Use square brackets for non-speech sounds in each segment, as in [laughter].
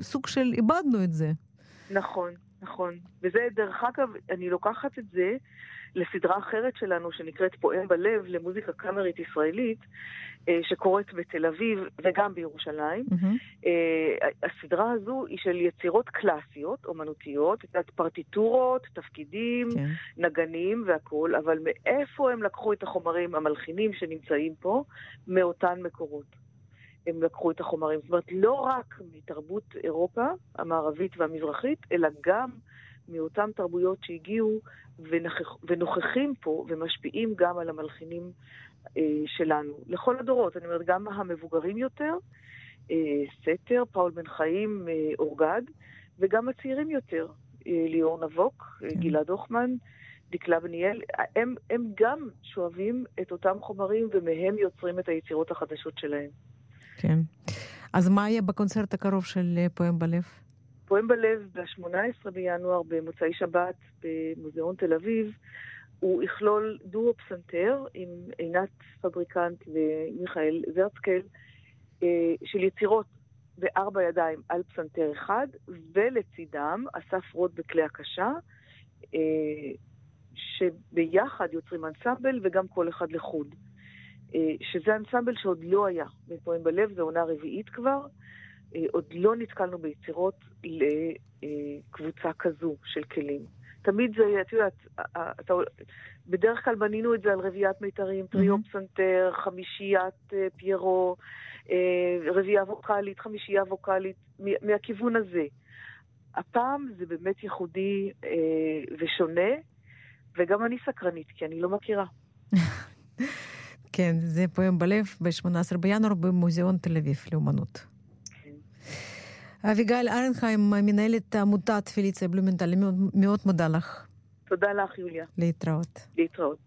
סוג של איבדנו את זה. נכון, נכון. וזה, דרך אגב, אני לוקחת את זה לסדרה אחרת שלנו שנקראת פועם בלב, למוזיקה קאמרית ישראלית, אה, שקורית בתל אביב וגם בירושלים. Mm-hmm. הסדרה הזו היא של יצירות קלאסיות, אומנותיות, פרטיטורות, תפקידים, כן. נגנים והכול, אבל מאיפה הם לקחו את החומרים המלחינים שנמצאים פה? מאותן מקורות. הם לקחו את החומרים. זאת אומרת, לא רק מתרבות אירופה המערבית והמזרחית, אלא גם מאותן תרבויות שהגיעו ונוכח, ונוכחים פה ומשפיעים גם על המלחינים אה, שלנו. לכל הדורות, אני אומרת, גם המבוגרים יותר, אה, סתר, פאול בן חיים, אה, אורגד, וגם הצעירים יותר, אה, ליאור נבוק, אה, כן. גלעד הוחמן, דקלה בניאל, הם, הם גם שואבים את אותם חומרים ומהם יוצרים את היצירות החדשות שלהם. כן. אז מה יהיה בקונצרט הקרוב של אה, פועם בלב? פועם בלב ב-18 בינואר במוצאי שבת במוזיאון תל אביב. הוא יכלול דואו פסנתר עם עינת פבריקנט ומיכאל זרצקל אה, של יצירות בארבע ידיים על פסנתר אחד, ולצידם אסף רוט בכלי הקשה, אה, שביחד יוצרים אנסמבל וגם כל אחד לחוד. אה, שזה אנסמבל שעוד לא היה בפועם בלב, זו עונה רביעית כבר. עוד לא נתקלנו ביצירות לקבוצה כזו של כלים. תמיד זה, את יודעת, אתה, בדרך כלל בנינו את זה על רביעיית מיתרים, טריו פסנתר, חמישיית אה, פיירו, אה, רביעייה ווקאלית, חמישייה ווקאלית, מהכיוון הזה. הפעם זה באמת ייחודי אה, ושונה, וגם אני סקרנית, כי אני לא מכירה. [laughs] כן, זה פועם בלב ב-18 בינואר במוזיאון תל אביב לאומנות. אביגיל ארנהיים, מנהלת עמותת פליציה בלומנטל, מאוד מודה לך. תודה לך, יוליה. להתראות. להתראות.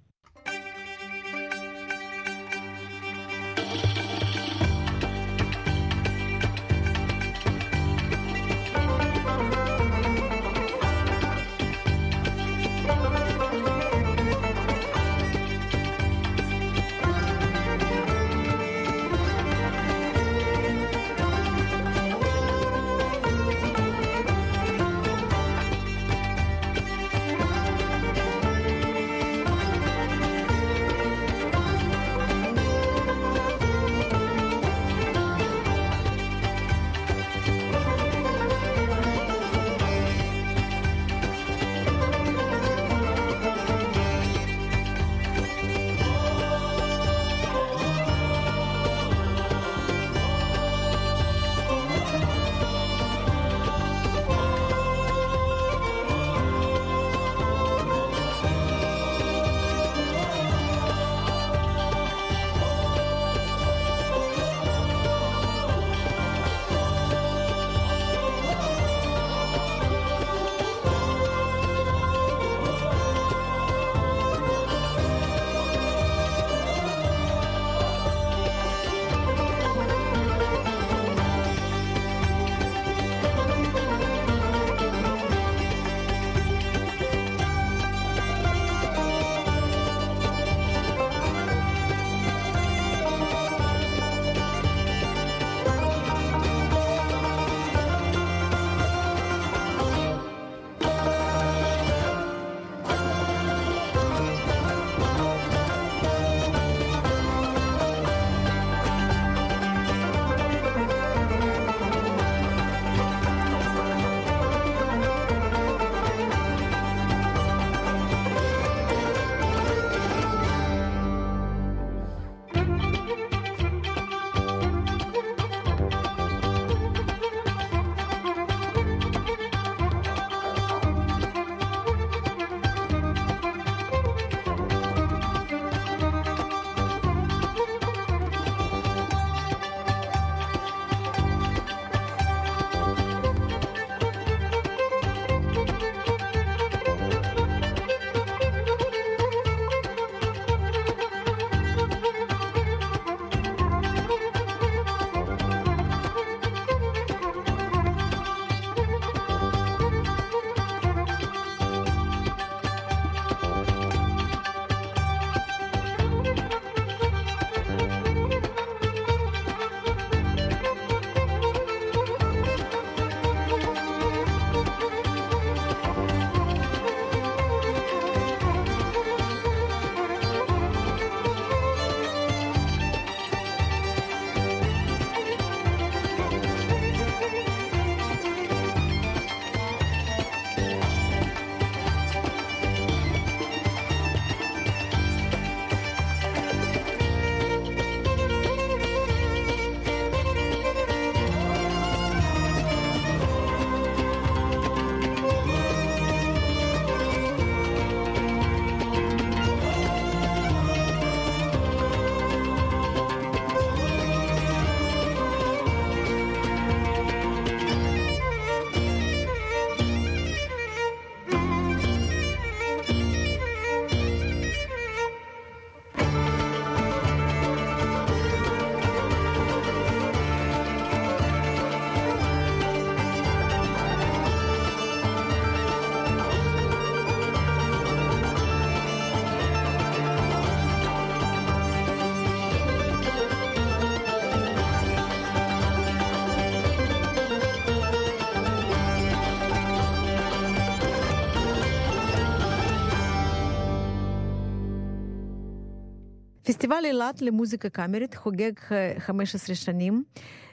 פסטיבל אילת למוזיקה קאמרית חוגג 15 שנים,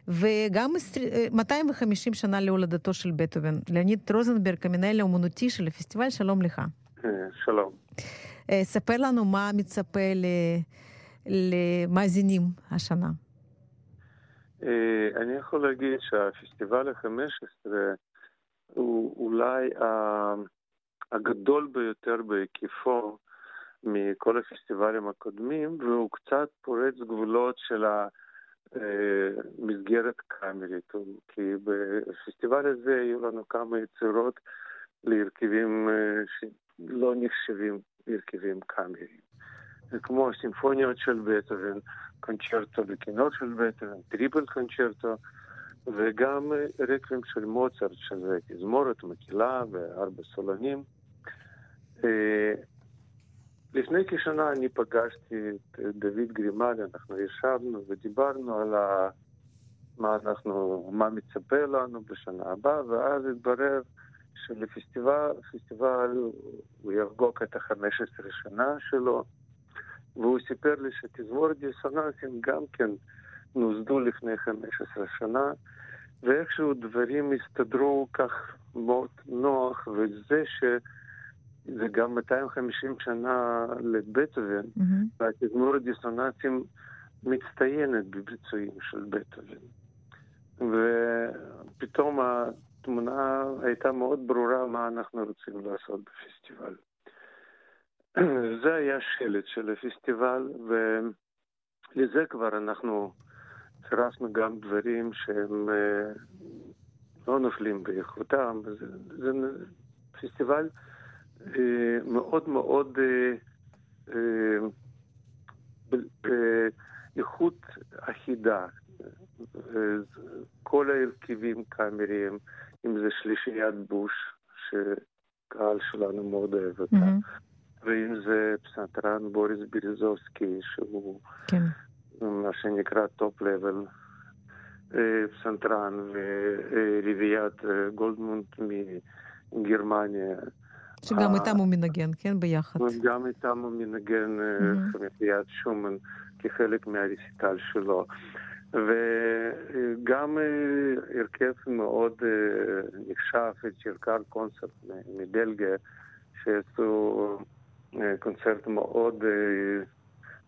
וגם 250 שנה להולדתו של בטהובן. ליאוניד רוזנברג, המנהל האומנותי של הפסטיבל, שלום לך. שלום. ספר לנו מה מצפה למאזינים השנה. אני יכול להגיד שהפסטיבל ה-15 הוא אולי הגדול ביותר בהיקפו מכל הפסטיבלים הקודמים, והוא קצת פורץ גבולות של המסגרת קאמרית, כי בפסטיבל הזה היו לנו כמה יצירות להרכבים שלא נחשבים הרכבים קאמריים. כמו סימפוניות של בטהובן, קונצ'רטו כינור של בטהובן, טריפל קונצ'רטו, וגם רקבים של מוצרט, שזה תזמורת, מקהלה וארבע סולנים. לפני כשנה אני פגשתי את דוד גרימלי, אנחנו ישבנו ודיברנו על ה... מה אנחנו, מה מצפה לנו בשנה הבאה, ואז התברר שלפסטיבל, פסטיבל, הוא יחגוג את ה-15 שנה שלו, והוא סיפר לי שתזמורת דיסוננסים גם כן נוסדו לפני 15 שנה, ואיכשהו דברים הסתדרו כך מאוד נוח, וזה ש... זה גם 250 שנה לבטהובן, mm-hmm. והתזמורת דיסוננסים מצטיינת בביצועים של בטהובן. ופתאום התמונה הייתה מאוד ברורה מה אנחנו רוצים לעשות בפסטיבל. [clears throat] זה היה שלט של הפסטיבל, ולזה כבר אנחנו צירפנו גם דברים שהם לא נופלים באיכותם. זה, זה פסטיבל מאוד מאוד באיכות אחידה. כל ההרכבים קאמריים, אם זה שלישיית בוש, שקהל שלנו מאוד אוהב אותה, mm-hmm. ואם זה פסנתרן בוריס ביריזובסקי, שהוא כן. מה שנקרא top level פסנתרן, ורביעיית גולדמונד מגרמניה. שגם איתם הוא מנגן, כן? ביחד. גם איתם הוא מנגן חמישיית שומאן כחלק מהרסיטל שלו. וגם הרכב מאוד נחשב, צ'רקר קונסרט מבלגיה, שעשו קונצרט מאוד,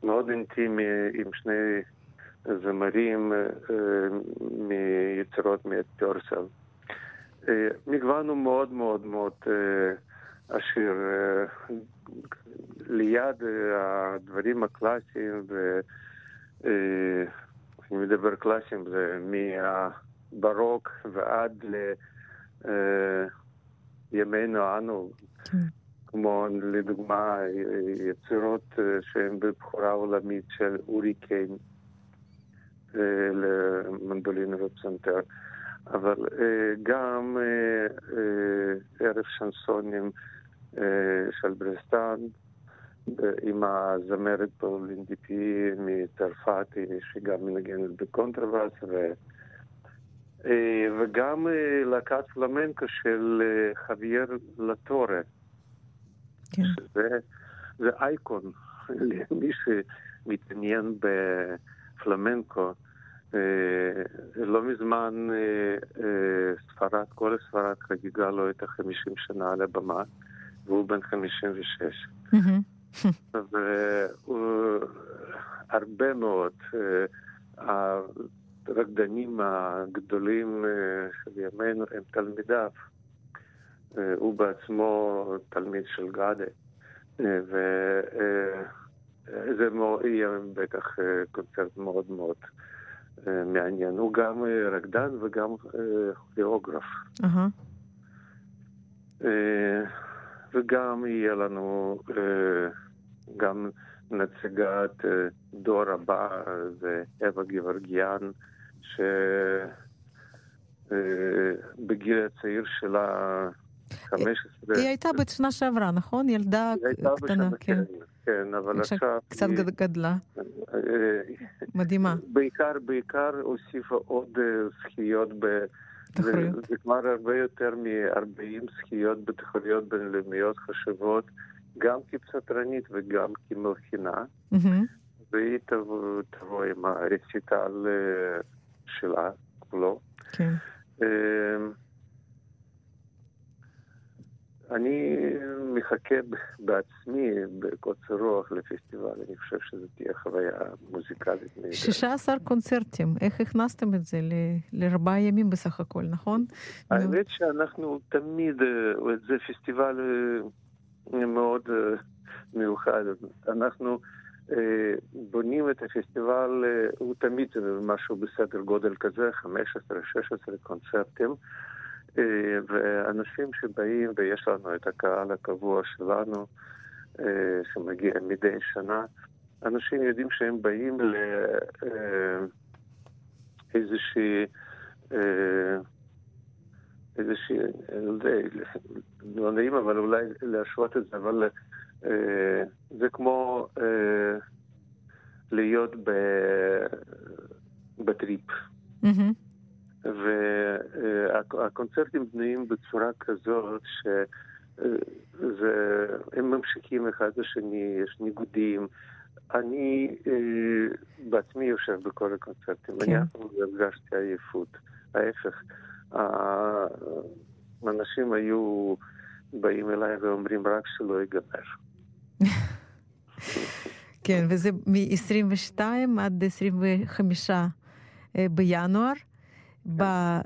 מאוד אינטימי עם שני זמרים מיצירות מפורסל. מגוון הוא מאוד מאוד מאוד אשר ליד הדברים הקלאסיים, ואני מדבר קלאסיים, זה מהברוק ועד לימינו אנו, כמו לדוגמה יצירות שהן בבחורה עולמית של אורי קיין למנדולינה ופסנתר. אבל גם ערב שנסונים של ברסטן, עם הזמרת פולין דיפי מצרפת, שגם מנגנת בקונטרבאס, ו... וגם להקת פלמנקו של חוויאר לטורה, כן. שזה אייקון [laughs] למי שמתעניין בפלמנקו. לא מזמן ספרד, כל ספרד חגגה לו את החמישים שנה על הבמה. והוא בן 56. והרבה מאוד הרקדנים הגדולים של ימינו הם תלמידיו. הוא בעצמו תלמיד של גאדה. וזה יהיה בטח קונצרט מאוד מאוד מעניין. הוא גם רקדן וגם כיאוגרף. וגם יהיה לנו אה, גם נציגת אה, דור הבא, זה אווה גיוורגיאן, שבגיל אה, הצעיר שלה 15... היא הייתה בת שנה שעברה, נכון? ילדה קטנה, כן. כן, אבל עכשיו... קצת גדלה. מדהימה. בעיקר, בעיקר הוסיפה עוד זכיות ב... תחרויות. זה, כבר הרבה יותר מ-40 זכיות בתחרויות בינלאומיות חשובות, גם כפסטרנית וגם כמלחינה. Mm-hmm. והיא תבוא, תבוא עם הרציטל שלה, כולו. כן. אני מחכה בעצמי בקוצר רוח לפסטיבל, אני חושב שזו תהיה חוויה מוזיקלית נהדרת. 16 קונצרטים, איך הכנסתם את זה לארבעה ימים בסך הכל, נכון? האמת שאנחנו תמיד, אה, זה פסטיבל אה, מאוד אה, מיוחד. אנחנו בונים את הפסטיבל, הוא תמיד משהו בסדר גודל כזה, 15-16 קונצרטים. אה, ואנשים שבאים, ויש לנו את הקהל הקבוע שלנו, אה, שמגיע מדי שנה, אנשים יודעים שהם באים לאיזושהי... אה, איזושהי, לא נעים, אבל אולי להשוות את זה, אבל זה כמו להיות בטריפ. Mm-hmm. והקונצרטים בנויים בצורה כזאת שהם ממשיכים אחד לשני, יש ניגודים. אני אה, בעצמי יושב בכל הקונצרטים, כן. אני אף פעם לא הרגשתי עייפות. ההפך, האנשים היו באים אליי ואומרים רק שלא ייגמר. [laughs] כן, וזה מ-22 עד 25 אה, בינואר. אה,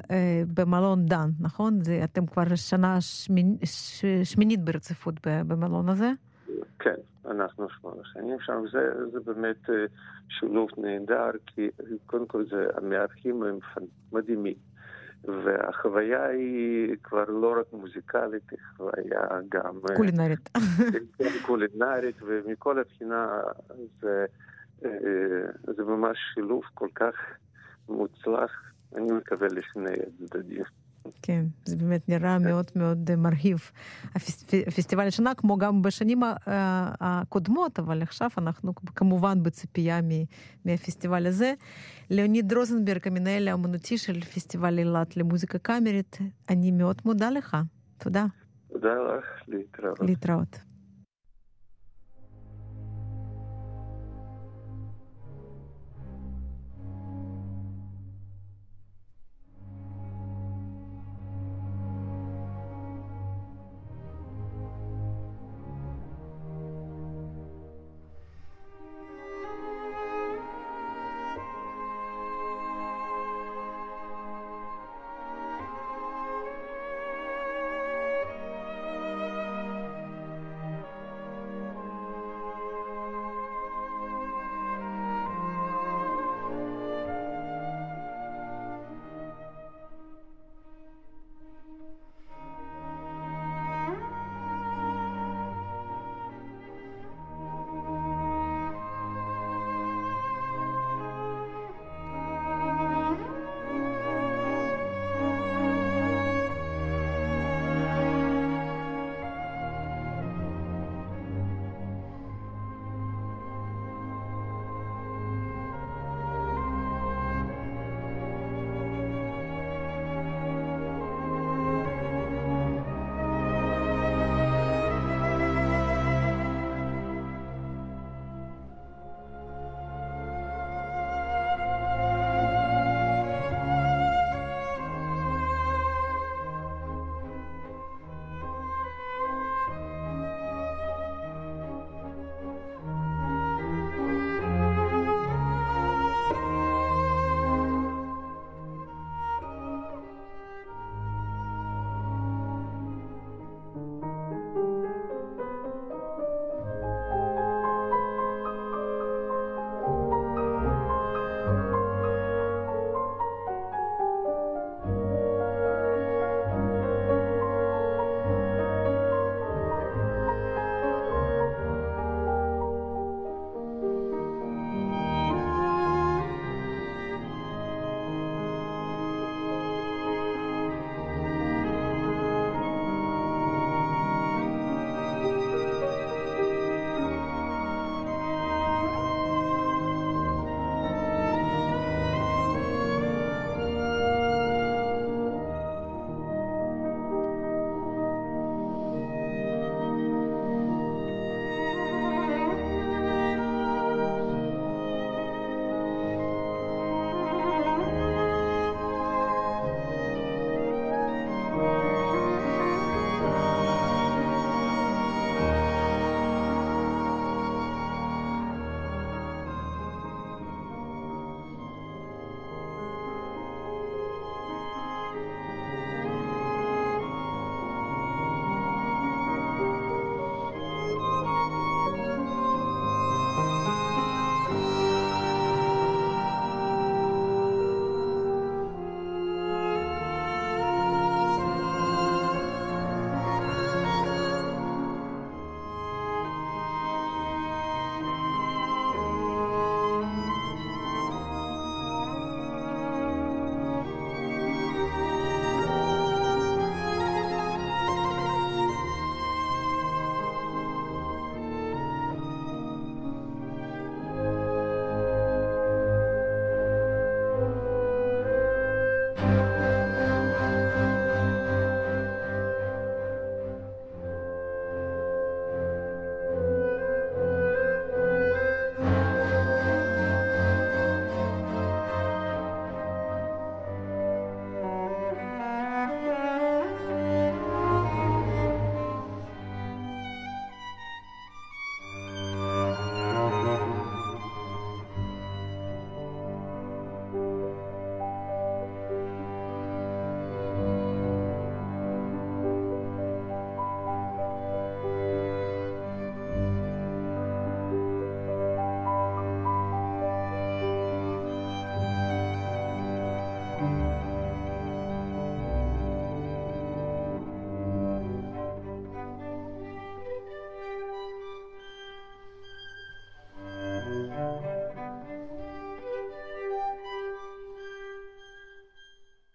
במלון דן, נכון? זה, אתם כבר שנה שמינ... ש... שמינית ברציפות במלון הזה? כן, אנחנו שמונה שנים שם. זה, זה באמת אה, שילוב נהדר, כי קודם כל זה, המארחים הם מדהימים. והחוויה היא כבר לא רק מוזיקלית, היא חוויה גם... אה, קולינרית. קולינרית, ומכל הבחינה זה, זה ממש שילוב כל כך מוצלח אני מקווה לשני הצדדים. כן, זה באמת נראה מאוד מאוד מרהיב. הפסטיבל השנה, כמו גם בשנים הקודמות, אבל עכשיו אנחנו כמובן בציפייה מהפסטיבל הזה. ליאוניד רוזנברג, המנהל האמנותי של פסטיבל אילת למוזיקה קאמרית, אני מאוד מודה לך. תודה. תודה לך, להתראות. להתראות.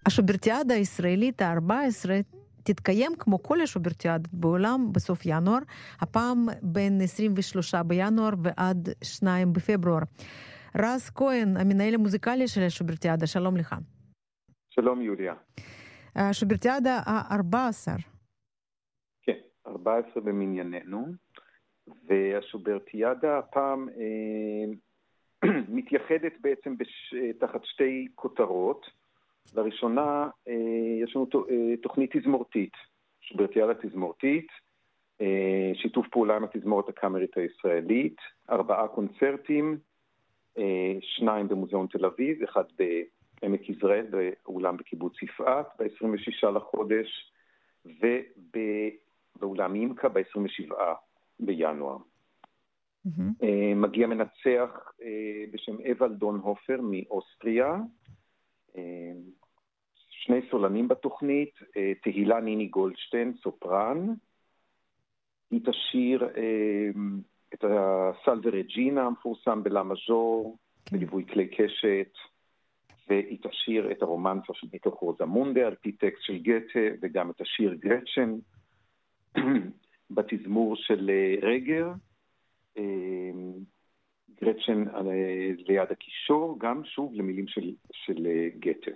השוברטיאדה הישראלית ה-14 תתקיים כמו כל השוברטיאדות בעולם בסוף ינואר, הפעם בין 23 בינואר ועד 2 בפברואר. רז כהן, המנהל המוזיקלי של השוברטיאדה, שלום לך. שלום יוליה. השוברטיאדה ה-14. כן, 14 במנייננו, והשוברטיאדה הפעם אה, [clears throat] מתייחדת בעצם בש... תחת שתי כותרות. לראשונה אה, יש לנו אה, תוכנית תזמורתית, שוברטיאדה תזמורתית, אה, שיתוף פעולה עם התזמורת הקאמרית הישראלית, ארבעה קונצרטים, שניים במוזיאון תל אביב, אחד בעמק יזרעאל, באולם בקיבוץ יפעת, ב-26 לחודש, ובאולם אימקה ב-27 בינואר. Mm-hmm. מגיע מנצח בשם אבלדון הופר מאוסטריה, שני סולנים בתוכנית, אה, תהילה ניני גולדשטיין, סופרן. היא תשאיר אה, את הסל ורג'ינה המפורסם בלה מז'ור, כן. בליווי כלי קשת, והיא תשאיר את הרומנסה של מתוך רוזמונדה על פי טקסט של גתה, וגם את השיר גרצ'ן [clears throat] בתזמור של אה, רגר. גרצ'ן ליד הקישור, גם שוב למילים של, של גתה.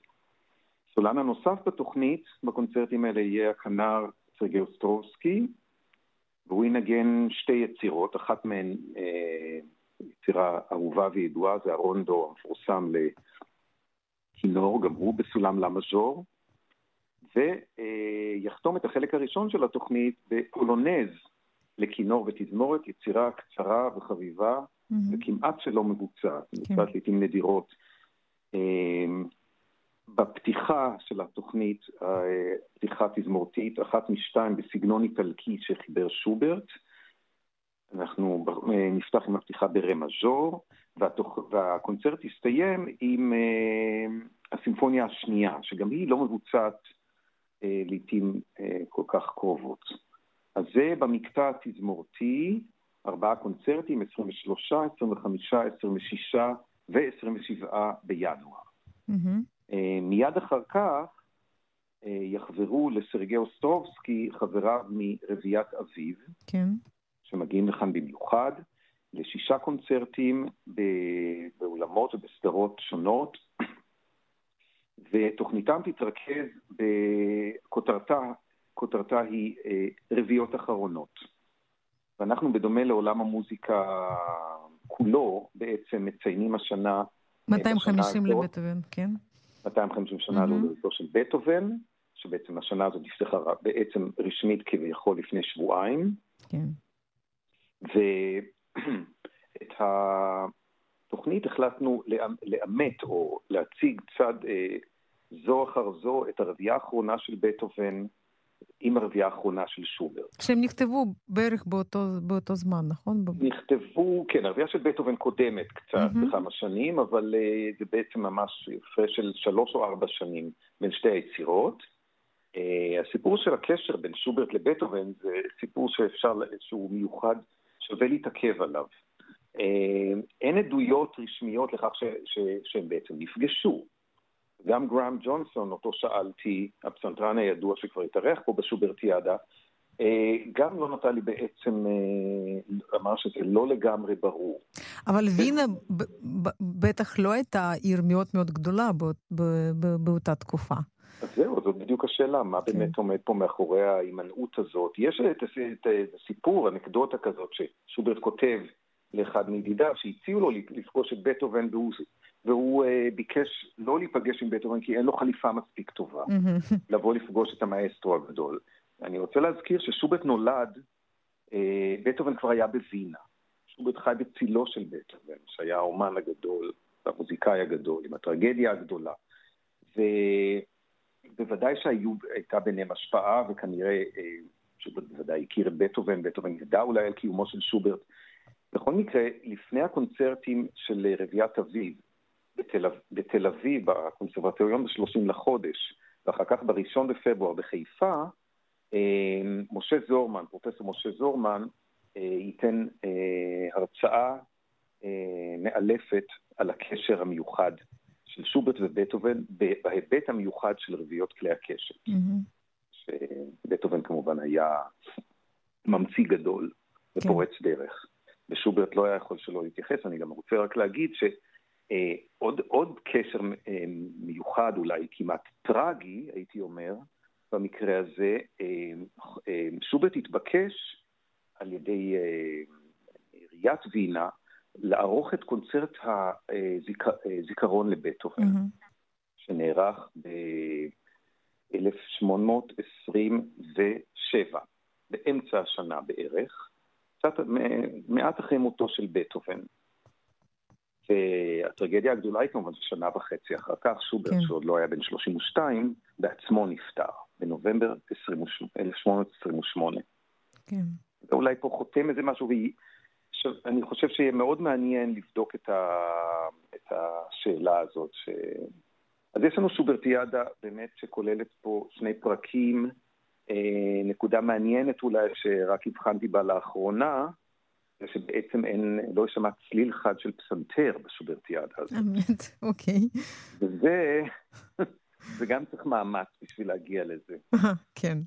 הסולן הנוסף בתוכנית, בקונצרטים האלה, יהיה הכנר סרגי אוסטרובסקי, והוא ינגן שתי יצירות, אחת מהן אה, יצירה אהובה וידועה, זה הרונדו המפורסם לכינור, גם הוא בסולם לה מז'ור, ויחתום את החלק הראשון של התוכנית בפולונז לכינור ותזמורת, יצירה קצרה וחביבה, mm-hmm. וכמעט שלא מבוצעת, כן. מבוצעת okay. לעיתים נדירות. בפתיחה של התוכנית, אה, פתיחה תזמורתית, אחת משתיים בסגנון איטלקי שחיבר שוברט. אנחנו אה, נפתח עם הפתיחה ברה מז'ור, והקונצרט יסתיים עם אה, הסימפוניה השנייה, שגם היא לא מבוצעת לעיתים כל כך קרובות. אז זה במקטע התזמורתי, ארבעה קונצרטים, 23, 25, 26 ו-27 בינואר. Mm-hmm. אה, מיד אחר כך אה, יחברו לסרגי אוסטרובסקי חבריו מרביעיית אביב, כן. שמגיעים לכאן במיוחד, לשישה קונצרטים באולמות ובסדרות שונות, [coughs] ותוכניתם תתרכז בכותרתה, כותרתה היא אה, רביעיות אחרונות. ואנחנו בדומה לעולם המוזיקה כולו, בעצם מציינים השנה... 250 לבטהובן, כן. 250 שנה להולדתו mm-hmm. של בטהובן, שבעצם השנה הזאת נפתחה בעצם רשמית כביכול לפני שבועיים. כן. ואת [clears throat] התוכנית החלטנו לאמת או להציג צד אה, זו אחר זו את הרביעייה האחרונה של בטהובן, עם הרביעייה האחרונה של שוברט. שהם נכתבו בערך באותו, באותו זמן, נכון? נכתבו, כן, הרביעייה של בטהובן קודמת קצת mm-hmm. בכמה שנים, אבל uh, זה בעצם ממש הפרש של שלוש או ארבע שנים בין שתי היצירות. Uh, הסיפור של הקשר בין שוברט לבטהובן זה סיפור שאפשר, שהוא מיוחד, שווה להתעכב עליו. Uh, אין עדויות רשמיות לכך ש, ש, שהם בעצם נפגשו. גם גראם ג'ונסון, אותו שאלתי, הפסנתרן הידוע שכבר התארח פה בשוברטיאדה, אה, גם לא נתן לי בעצם, אה, אמר שזה לא לגמרי ברור. אבל וינה בטח לא הייתה עיר מאוד מאוד גדולה באותה תקופה. אז זהו, זאת בדיוק השאלה, מה כן. באמת עומד פה מאחורי ההימנעות הזאת. יש את הסיפור, אנקדוטה כזאת, ששוברט כותב לאחד מידידיו, שהציעו לו לפגוש את בטהובן והוא והוא uh, ביקש לא להיפגש עם בטהובן כי אין לו חליפה מספיק טובה, לבוא לפגוש את המאסטרו הגדול. אני רוצה להזכיר ששוברט נולד, uh, בטהובן כבר היה בווינה. שוברט חי בצילו של בטהובן, שהיה האומן הגדול, המוזיקאי הגדול, עם הטרגדיה הגדולה. ובוודאי שהייתה ביניהם השפעה, וכנראה uh, שוברט בוודאי הכיר את בטהובן, בטהובן ידע אולי על קיומו של שוברט. בכל מקרה, לפני הקונצרטים של רביעיית אביב, בתל, בתל אביב, בקונסרבטוריון ב-30 לחודש, ואחר כך ב-1 בפברואר בחיפה, אה, משה זורמן, פרופסור משה זורמן, אה, ייתן אה, הרצאה מאלפת על הקשר המיוחד של שוברט ובטהובן בהיבט המיוחד של רביעיות כלי הקשת. Mm-hmm. שבטהובן כמובן היה ממציא גדול ופורץ כן. דרך. ושוברט לא היה יכול שלא להתייחס, אני גם רוצה רק להגיד שעוד אה, עוד קשר אה, מיוחד, אולי כמעט טרגי, הייתי אומר, במקרה הזה, אה, אה, שוברט התבקש על ידי אה, עיריית וינה לערוך את קונצרט הזיכרון לבטהובן, mm-hmm. שנערך ב-1827, באמצע השנה בערך, קצת מעט אחרי מותו של בטהובן. והטרגדיה הגדולה היא כמובן ששנה וחצי אחר כך, שוברט, כן. שעוד לא היה בן 32, בעצמו נפטר, בנובמבר 1828. כן. ואולי פה חותם איזה משהו, והיא... עכשיו, אני חושב שיהיה מאוד מעניין לבדוק את, ה, את השאלה הזאת. ש... אז יש לנו שוברטיאדה באמת שכוללת פה שני פרקים. אה, נקודה מעניינת אולי שרק הבחנתי בה לאחרונה, זה שבעצם אין, לא יישמע צליל חד של פסנתר בשוברטיאדה הזאת. אמת, אוקיי. וזה, [laughs] וגם צריך מאמץ בשביל להגיע לזה. כן.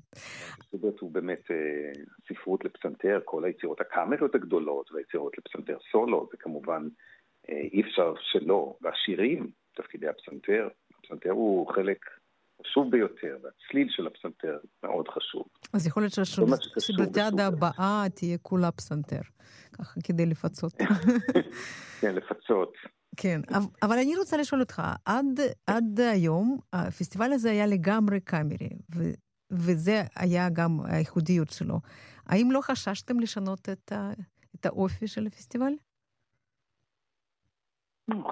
שוברט הוא באמת אה, ספרות לפסנתר, כל היצירות הקאמריות הגדולות והיצירות לפסנתר סולו, זה כמובן אה, אי אפשר שלא, והשירים, תפקידי הפסנתר, הפסנתר הוא חלק חשוב ביותר, והצליל של הפסנתר מאוד חשוב. אז יכול להיות שהשבטיאדה הבאה תהיה כולה פסנתר, ככה כדי לפצות. [laughs] כן, לפצות. כן, אבל אני רוצה לשאול אותך, עד, עד היום הפסטיבל הזה היה לגמרי קאמרי, ו, וזה היה גם הייחודיות שלו. האם לא חששתם לשנות את, ה, את האופי של הפסטיבל?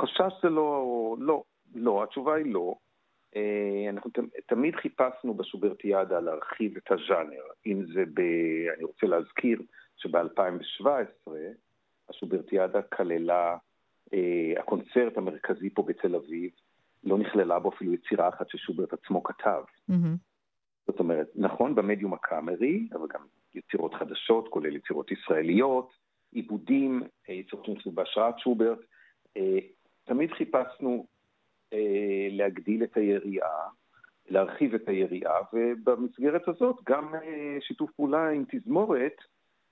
חשש זה לא, לא, לא, התשובה היא לא. אה, אנחנו תמיד חיפשנו בשוברטיאדה להרחיב את הז'אנר, אם זה ב... אני רוצה להזכיר שב-2017 השוברטיאדה כללה, אה, הקונצרט המרכזי פה בתל אביב, לא נכללה בו אפילו יצירה אחת ששוברט עצמו כתב. Mm-hmm. זאת אומרת, נכון במדיום הקאמרי, אבל גם יצירות חדשות, כולל יצירות ישראליות, עיבודים, אה, יצירות שנכנסו בהשראת שוברט. תמיד חיפשנו להגדיל את היריעה, להרחיב את היריעה, ובמסגרת הזאת גם אה, שיתוף פעולה עם תזמורת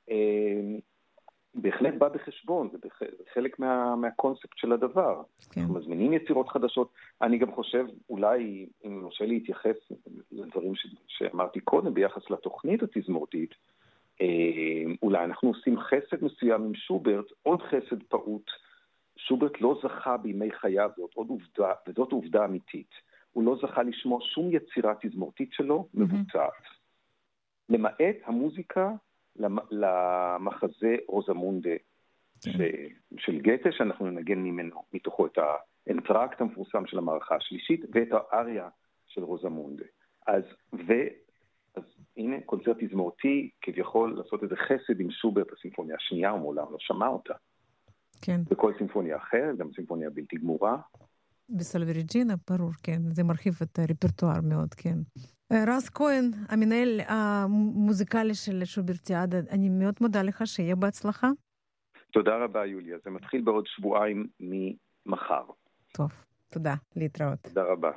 אה, בהחלט בא בחשבון, זה חלק מה, מהקונספט של הדבר. כן. אנחנו מזמינים יצירות חדשות. אני גם חושב, אולי, אם מרשה להתייחס לדברים ש, שאמרתי קודם ביחס לתוכנית התזמורתית, אולי אנחנו עושים חסד מסוים עם שוברט, עוד חסד פעוט. שוברט לא זכה בימי חייו, זאת עוד עובדה, וזאת עובדה אמיתית. הוא לא זכה לשמוע שום יצירה תזמורתית שלו מבוצעת. Mm-hmm. למעט המוזיקה למחזה רוזמונדה mm-hmm. של גתה, שאנחנו ננגן ממנו, מתוכו את האנטרקט המפורסם של המערכה השלישית ואת האריה של רוזמונדה. אז, ו... אז הנה, קונצרט תזמורתי, כביכול לעשות איזה חסד עם שוברט, הסימפוניה השנייה, הוא מעולם לא שמע אותה. כן. וכל סימפוניה אחרת, גם סימפוניה בלתי גמורה. בסלווריג'ינה, ברור, כן. זה מרחיב את הרפרטואר מאוד, כן. אה, רז כהן, המנהל המוזיקלי של שוברטיאדה, אני מאוד מודה לך, שיהיה בהצלחה. תודה רבה, יוליה. זה מתחיל בעוד שבועיים ממחר. טוב, תודה. להתראות. תודה רבה.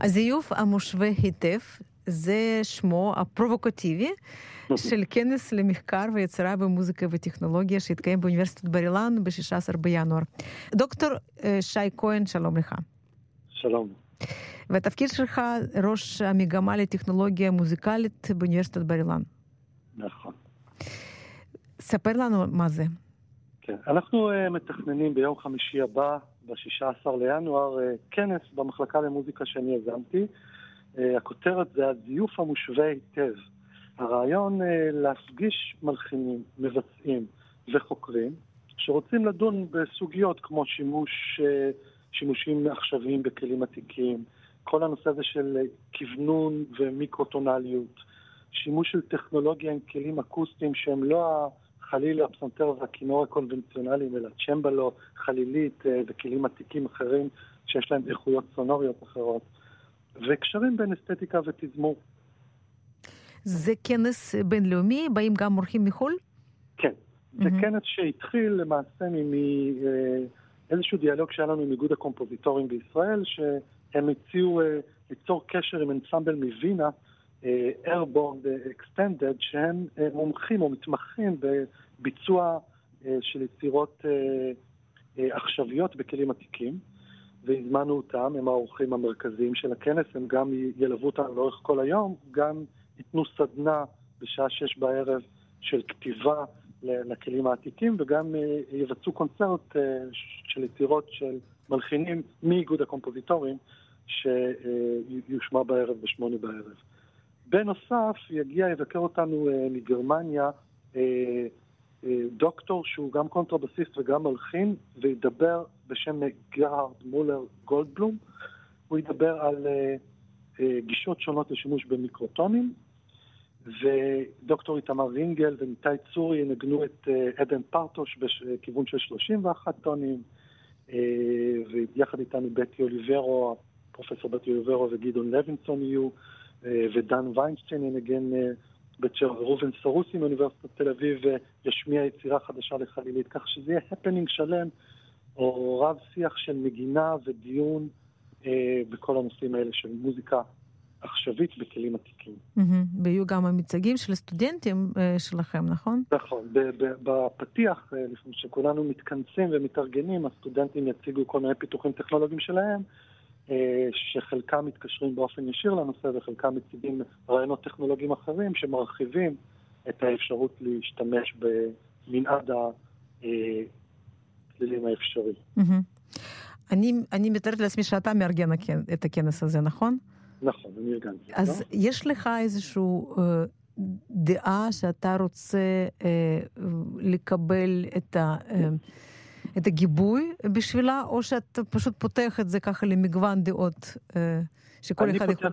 הזיוף המושווה היטב זה שמו הפרובוקטיבי של כנס למחקר ויצירה במוזיקה וטכנולוגיה שהתקיים באוניברסיטת בר אילן ב-16 בינואר. דוקטור שי כהן, שלום לך. שלום. והתפקיד שלך ראש המגמה לטכנולוגיה מוזיקלית באוניברסיטת בר אילן. נכון. ספר לנו מה זה. כן, אנחנו uh, מתכננים ביום חמישי הבא, ב-16 לינואר, uh, כנס במחלקה למוזיקה שאני יזמתי. Uh, הכותרת זה הזיוף המושווה היטב. הרעיון uh, להפגיש מלחינים, מבצעים וחוקרים שרוצים לדון בסוגיות כמו שימוש, שימושים עכשוויים בכלים עתיקים, כל הנושא הזה של כוונון ומיקרוטונליות, שימוש של טכנולוגיה עם כלים אקוסטיים שהם לא חלילה הפסנתר והכינור הקונבנציונליים, אלא צ'מבלו, חלילית אה, וכלים עתיקים אחרים שיש להם איכויות סונוריות אחרות, וקשרים בין אסתטיקה ותזמור. זה כנס בינלאומי? באים גם אורחים מחו"ל? כן. זה mm-hmm. כנס שהתחיל למעשה מאיזשהו אה, דיאלוג שהיה לנו עם איגוד הקומפוזיטורים בישראל, שהם הציעו אה, ליצור קשר עם אנסמבל מווינה, איירבורד אקסטנדד, שהם מומחים או מתמחים בביצוע של יצירות עכשוויות בכלים עתיקים, והזמנו אותם, הם האורחים המרכזיים של הכנס, הם גם ילוו אותנו לאורך כל היום, גם ייתנו סדנה בשעה שש בערב של כתיבה לכלים העתיקים, וגם יבצעו קונצרט של יצירות של מלחינים מאיגוד הקומפוזיטורים, שיושמע בערב בשמונה בערב. בנוסף, יגיע, יבקר אותנו אה, מגרמניה אה, אה, דוקטור שהוא גם קונטרבסיסט וגם מלחין, וידבר בשם גרהרד מולר גולדבלום. הוא ידבר על גישות שונות לשימוש במיקרוטונים, ודוקטור איתמר וינגל וניתאי צורי ינגנו את עדן פרטוש בכיוון של 31 טונים, ויחד איתנו בטי אוליברו, פרופסור בטי אוליברו וגדעון לוינסון יהיו. אה, ודן ויינשטיין ינגן אה, בצ'ר, וראובן סרוסי מאוניברסיטת תל אביב אה, ישמיע יצירה חדשה לחלילית, כך שזה יהיה הפנינג שלם, או רב שיח של נגינה ודיון אה, בכל הנושאים האלה של מוזיקה עכשווית בכלים עתיקים. ויהיו גם המצגים של הסטודנטים שלכם, נכון? נכון. בפתיח, לפני שכולנו מתכנסים ומתארגנים, הסטודנטים יציגו כל מיני פיתוחים טכנולוגיים שלהם. אה, שחלקם מתקשרים באופן ישיר לנושא וחלקם מציגים רעיונות טכנולוגיים אחרים שמרחיבים את האפשרות להשתמש במנעד הכלילים האפשרי. אני, אני מתארת לעצמי שאתה מארגן את הכנס הזה, נכון? נכון, אני ארגנתי. אז לא? יש לך איזושהי אה, דעה שאתה רוצה אה, לקבל את ה... אה, את הגיבוי בשבילה, או שאתה פשוט פותח את זה ככה למגוון דעות אה, שכל אחד יכול...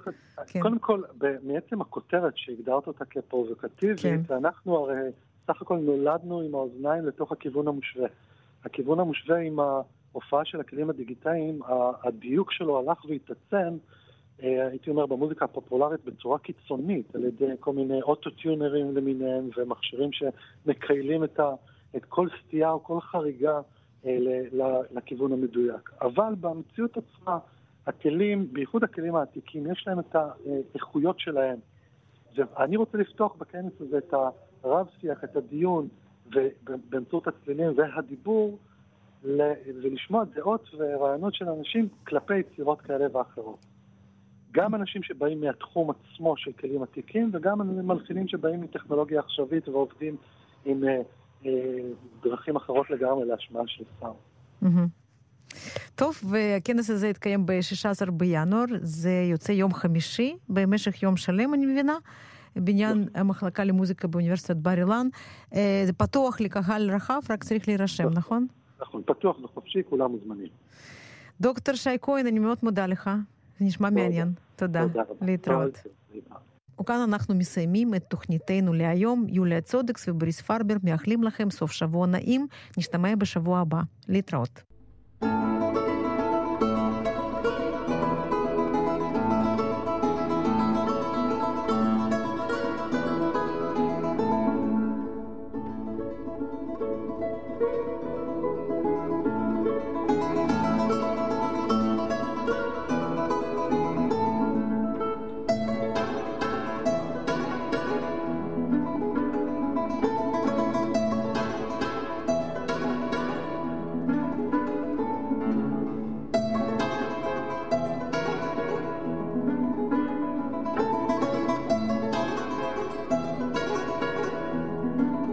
כן. קודם כל, מעצם הכותרת שהגדרת אותה כפרובוקטיבית, כן. אנחנו הרי סך הכל נולדנו עם האוזניים לתוך הכיוון המושווה. הכיוון המושווה עם ההופעה של הכלים הדיגיטליים, הדיוק שלו הלך והתעצם, אה, הייתי אומר, במוזיקה הפופולרית בצורה קיצונית, על ידי כל מיני אוטוטיונרים למיניהם ומכשירים שמקיילים את, ה, את כל סטייה או כל חריגה לכיוון המדויק. אבל במציאות עצמה, הכלים, בייחוד הכלים העתיקים, יש להם את האיכויות שלהם. ואני רוצה לפתוח בכנס הזה את הרב-שיח, את הדיון, באמצעות הצלילים והדיבור, ולשמוע דעות ורעיונות של אנשים כלפי יצירות כאלה ואחרות. גם אנשים שבאים מהתחום עצמו של כלים עתיקים, וגם מלחינים שבאים מטכנולוגיה עכשווית ועובדים עם אה, דרכים אחרות לגמרי להשמעה של סאונד. טוב, והכנס הזה יתקיים ב-16 בינואר, זה יוצא יום חמישי, במשך יום שלם, אני מבינה, בניין. המחלקה למוזיקה באוניברסיטת בר אילן. אה, זה פתוח לקהל רחב, רק צריך להירשם, נכון? נכון, נכון פתוח וחופשי, כולם מוזמנים. דוקטור שי כהן, אני מאוד מודה לך, זה נשמע מעניין. תודה. להתראות. וכאן אנחנו מסיימים את תוכניתנו להיום. יוליה צודקס ובריס פרבר מאחלים לכם סוף שבוע נעים. נשתמע בשבוע הבא. להתראות. thank you